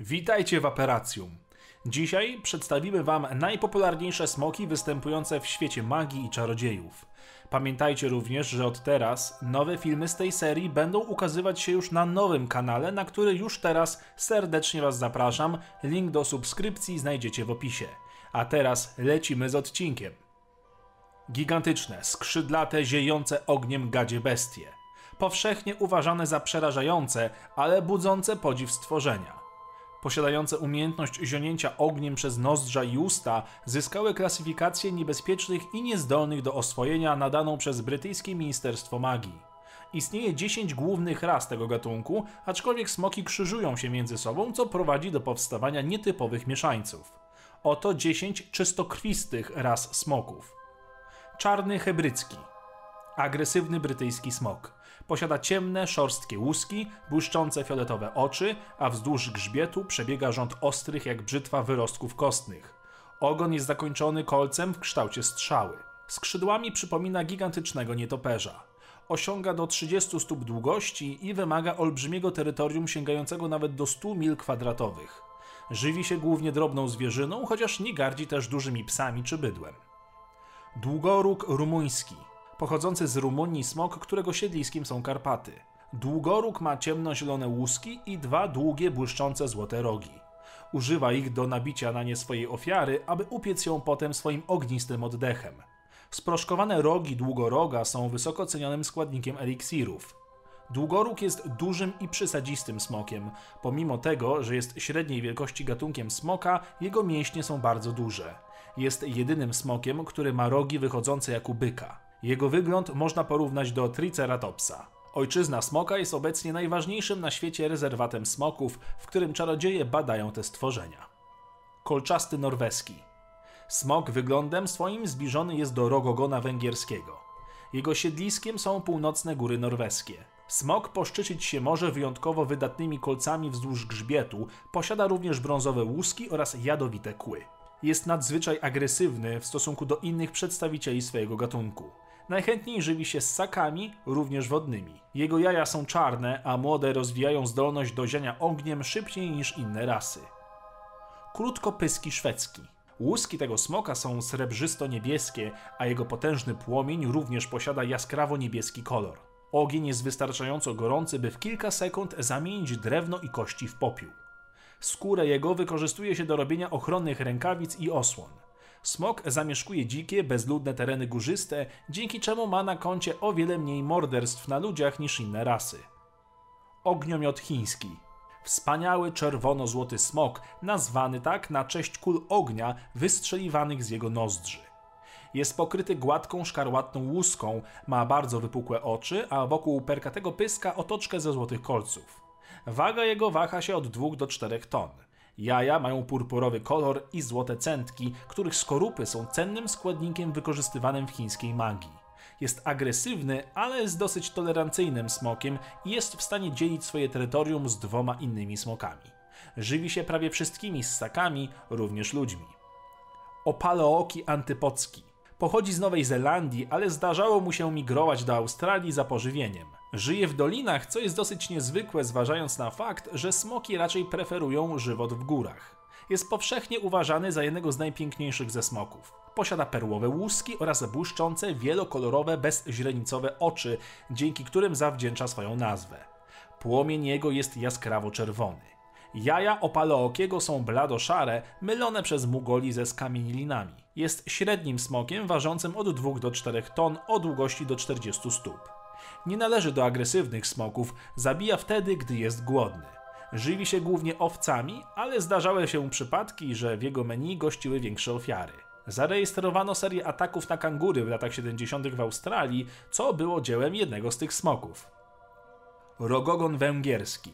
Witajcie w Aperacjum. Dzisiaj przedstawimy Wam najpopularniejsze smoki występujące w świecie magii i czarodziejów. Pamiętajcie również, że od teraz nowe filmy z tej serii będą ukazywać się już na nowym kanale, na który już teraz serdecznie Was zapraszam. Link do subskrypcji znajdziecie w opisie. A teraz lecimy z odcinkiem. Gigantyczne, skrzydlate, ziejące ogniem gadzie bestie. Powszechnie uważane za przerażające, ale budzące podziw stworzenia posiadające umiejętność zionięcia ogniem przez nozdrza i usta, zyskały klasyfikację niebezpiecznych i niezdolnych do oswojenia nadaną przez brytyjskie Ministerstwo Magii. Istnieje 10 głównych ras tego gatunku, aczkolwiek smoki krzyżują się między sobą, co prowadzi do powstawania nietypowych mieszańców. Oto 10 czystokrwistych ras smoków. Czarny hebrycki agresywny brytyjski smok. Posiada ciemne, szorstkie łuski, błyszczące fioletowe oczy, a wzdłuż grzbietu przebiega rząd ostrych jak brzytwa wyrostków kostnych. Ogon jest zakończony kolcem w kształcie strzały. Skrzydłami przypomina gigantycznego nietoperza. Osiąga do 30 stóp długości i wymaga olbrzymiego terytorium sięgającego nawet do 100 mil kwadratowych. Żywi się głównie drobną zwierzyną, chociaż nie gardzi też dużymi psami czy bydłem. Długoróg rumuński pochodzący z Rumunii smok, którego siedliskiem są Karpaty. Długoróg ma ciemnozielone łuski i dwa długie, błyszczące złote rogi. Używa ich do nabicia na nie swojej ofiary, aby upiec ją potem swoim ognistym oddechem. Sproszkowane rogi długoroga są wysoko cenionym składnikiem eliksirów. Długoróg jest dużym i przysadzistym smokiem. Pomimo tego, że jest średniej wielkości gatunkiem smoka, jego mięśnie są bardzo duże. Jest jedynym smokiem, który ma rogi wychodzące jak u byka. Jego wygląd można porównać do Triceratopsa. Ojczyzna smoka jest obecnie najważniejszym na świecie rezerwatem smoków, w którym czarodzieje badają te stworzenia. Kolczasty norweski. Smok wyglądem swoim zbliżony jest do rogogona węgierskiego. Jego siedliskiem są północne góry norweskie. Smok poszczycić się może wyjątkowo wydatnymi kolcami wzdłuż grzbietu, posiada również brązowe łuski oraz jadowite kły. Jest nadzwyczaj agresywny w stosunku do innych przedstawicieli swojego gatunku. Najchętniej żywi się ssakami, również wodnymi. Jego jaja są czarne, a młode rozwijają zdolność do ziania ogniem szybciej niż inne rasy. Krótkopyski szwedzki. Łuski tego smoka są srebrzysto-niebieskie, a jego potężny płomień również posiada jaskrawo-niebieski kolor. Ogień jest wystarczająco gorący, by w kilka sekund zamienić drewno i kości w popiół. Skórę jego wykorzystuje się do robienia ochronnych rękawic i osłon. Smok zamieszkuje dzikie, bezludne tereny górzyste, dzięki czemu ma na koncie o wiele mniej morderstw na ludziach niż inne rasy. Ogniomiot chiński. Wspaniały czerwono-złoty smok, nazwany tak na cześć kul ognia wystrzeliwanych z jego nozdrzy. Jest pokryty gładką, szkarłatną łuską, ma bardzo wypukłe oczy, a wokół perkatego pyska otoczkę ze złotych kolców. Waga jego waha się od 2 do 4 ton. Jaja mają purpurowy kolor i złote centki, których skorupy są cennym składnikiem wykorzystywanym w chińskiej magii. Jest agresywny, ale jest dosyć tolerancyjnym smokiem i jest w stanie dzielić swoje terytorium z dwoma innymi smokami. Żywi się prawie wszystkimi ssakami, również ludźmi. Opaleoki antypocki Pochodzi z Nowej Zelandii, ale zdarzało mu się migrować do Australii za pożywieniem. Żyje w dolinach, co jest dosyć niezwykłe, zważając na fakt, że smoki raczej preferują żywot w górach. Jest powszechnie uważany za jednego z najpiękniejszych ze smoków. Posiada perłowe łuski oraz błyszczące, wielokolorowe, bezźrenicowe oczy, dzięki którym zawdzięcza swoją nazwę. Płomień jego jest jaskrawo czerwony. Jaja opaleokiego są blado-szare, mylone przez mugoli ze skamieninami. Jest średnim smokiem ważącym od 2 do 4 ton o długości do 40 stóp. Nie należy do agresywnych smoków, zabija wtedy, gdy jest głodny. Żywi się głównie owcami, ale zdarzały się przypadki, że w jego menu gościły większe ofiary. Zarejestrowano serię ataków na kangury w latach 70. w Australii, co było dziełem jednego z tych smoków. Rogogon węgierski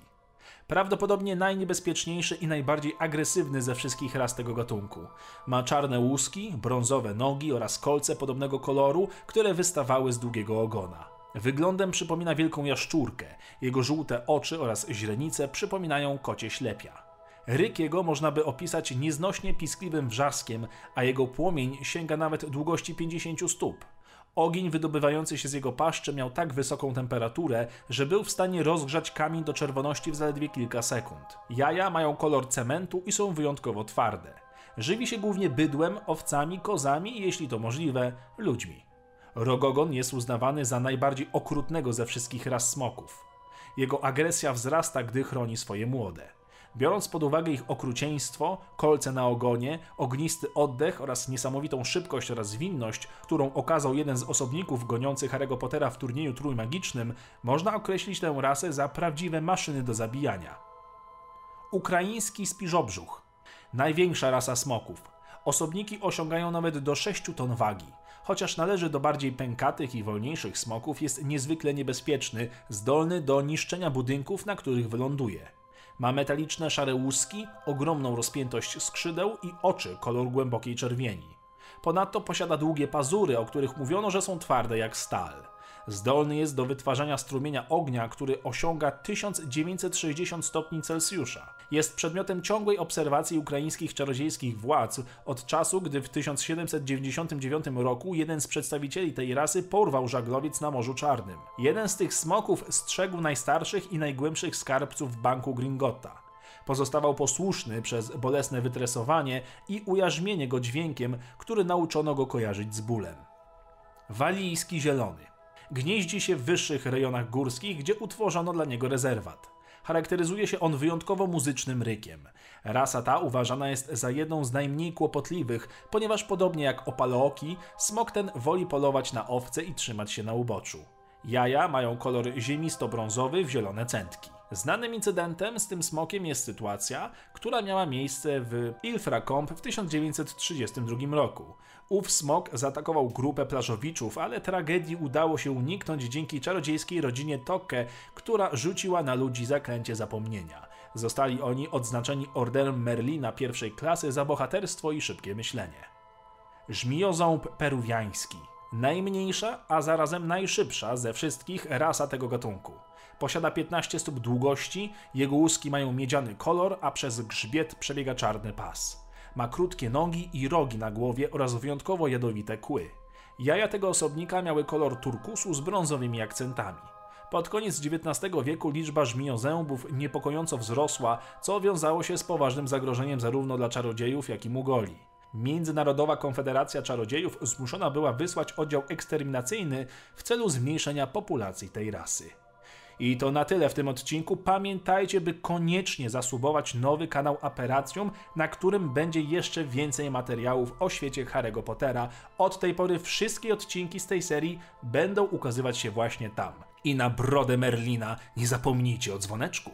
Prawdopodobnie najniebezpieczniejszy i najbardziej agresywny ze wszystkich ras tego gatunku. Ma czarne łuski, brązowe nogi oraz kolce podobnego koloru, które wystawały z długiego ogona. Wyglądem przypomina wielką jaszczurkę, jego żółte oczy oraz źrenice przypominają kocie ślepia. Ryk jego można by opisać nieznośnie piskliwym wrzaskiem, a jego płomień sięga nawet długości 50 stóp. Ogień wydobywający się z jego paszczy miał tak wysoką temperaturę, że był w stanie rozgrzać kamień do czerwoności w zaledwie kilka sekund. Jaja mają kolor cementu i są wyjątkowo twarde. Żywi się głównie bydłem, owcami, kozami i jeśli to możliwe, ludźmi. Rogogon jest uznawany za najbardziej okrutnego ze wszystkich ras smoków. Jego agresja wzrasta, gdy chroni swoje młode. Biorąc pod uwagę ich okrucieństwo, kolce na ogonie, ognisty oddech oraz niesamowitą szybkość oraz zwinność, którą okazał jeden z osobników goniących Harry'ego Pottera w turnieju trójmagicznym, można określić tę rasę za prawdziwe maszyny do zabijania. Ukraiński spiżobrzuch. Największa rasa smoków. Osobniki osiągają nawet do 6 ton wagi. Chociaż należy do bardziej pękatych i wolniejszych smoków, jest niezwykle niebezpieczny, zdolny do niszczenia budynków, na których wyląduje. Ma metaliczne szare łuski, ogromną rozpiętość skrzydeł i oczy kolor głębokiej czerwieni. Ponadto posiada długie pazury, o których mówiono, że są twarde jak stal. Zdolny jest do wytwarzania strumienia ognia, który osiąga 1960 stopni Celsjusza. Jest przedmiotem ciągłej obserwacji ukraińskich czarodziejskich władz od czasu, gdy w 1799 roku jeden z przedstawicieli tej rasy porwał żaglowiec na Morzu Czarnym. Jeden z tych smoków strzegł najstarszych i najgłębszych skarbców banku Gringotta. Pozostawał posłuszny przez bolesne wytresowanie i ujarzmienie go dźwiękiem, który nauczono go kojarzyć z bólem. Walijski zielony. Gnieździ się w wyższych rejonach górskich, gdzie utworzono dla niego rezerwat. Charakteryzuje się on wyjątkowo muzycznym rykiem. Rasa ta uważana jest za jedną z najmniej kłopotliwych, ponieważ podobnie jak opalooki, smok ten woli polować na owce i trzymać się na uboczu. Jaja mają kolor ziemisto-brązowy w zielone centki. Znanym incydentem z tym smokiem jest sytuacja, która miała miejsce w Ilfracombe w 1932 roku. Ów smok zaatakował grupę plażowiczów, ale tragedii udało się uniknąć dzięki czarodziejskiej rodzinie Tokke, która rzuciła na ludzi zaklęcie zapomnienia. Zostali oni odznaczeni Orderem Merlina pierwszej klasy za bohaterstwo i szybkie myślenie. Żmijoząb peruwiański. Najmniejsza, a zarazem najszybsza ze wszystkich rasa tego gatunku. Posiada 15 stóp długości, jego łuski mają miedziany kolor, a przez grzbiet przebiega czarny pas. Ma krótkie nogi i rogi na głowie oraz wyjątkowo jadowite kły. Jaja tego osobnika miały kolor turkusu z brązowymi akcentami. Pod koniec XIX wieku liczba żmijozębów niepokojąco wzrosła, co wiązało się z poważnym zagrożeniem zarówno dla czarodziejów, jak i Mugoli. Międzynarodowa Konfederacja Czarodziejów zmuszona była wysłać oddział eksterminacyjny w celu zmniejszenia populacji tej rasy. I to na tyle w tym odcinku. Pamiętajcie, by koniecznie zasubować nowy kanał Aperacjum, na którym będzie jeszcze więcej materiałów o świecie Harry'ego Pottera. Od tej pory wszystkie odcinki z tej serii będą ukazywać się właśnie tam. I na brodę Merlina nie zapomnijcie o dzwoneczku.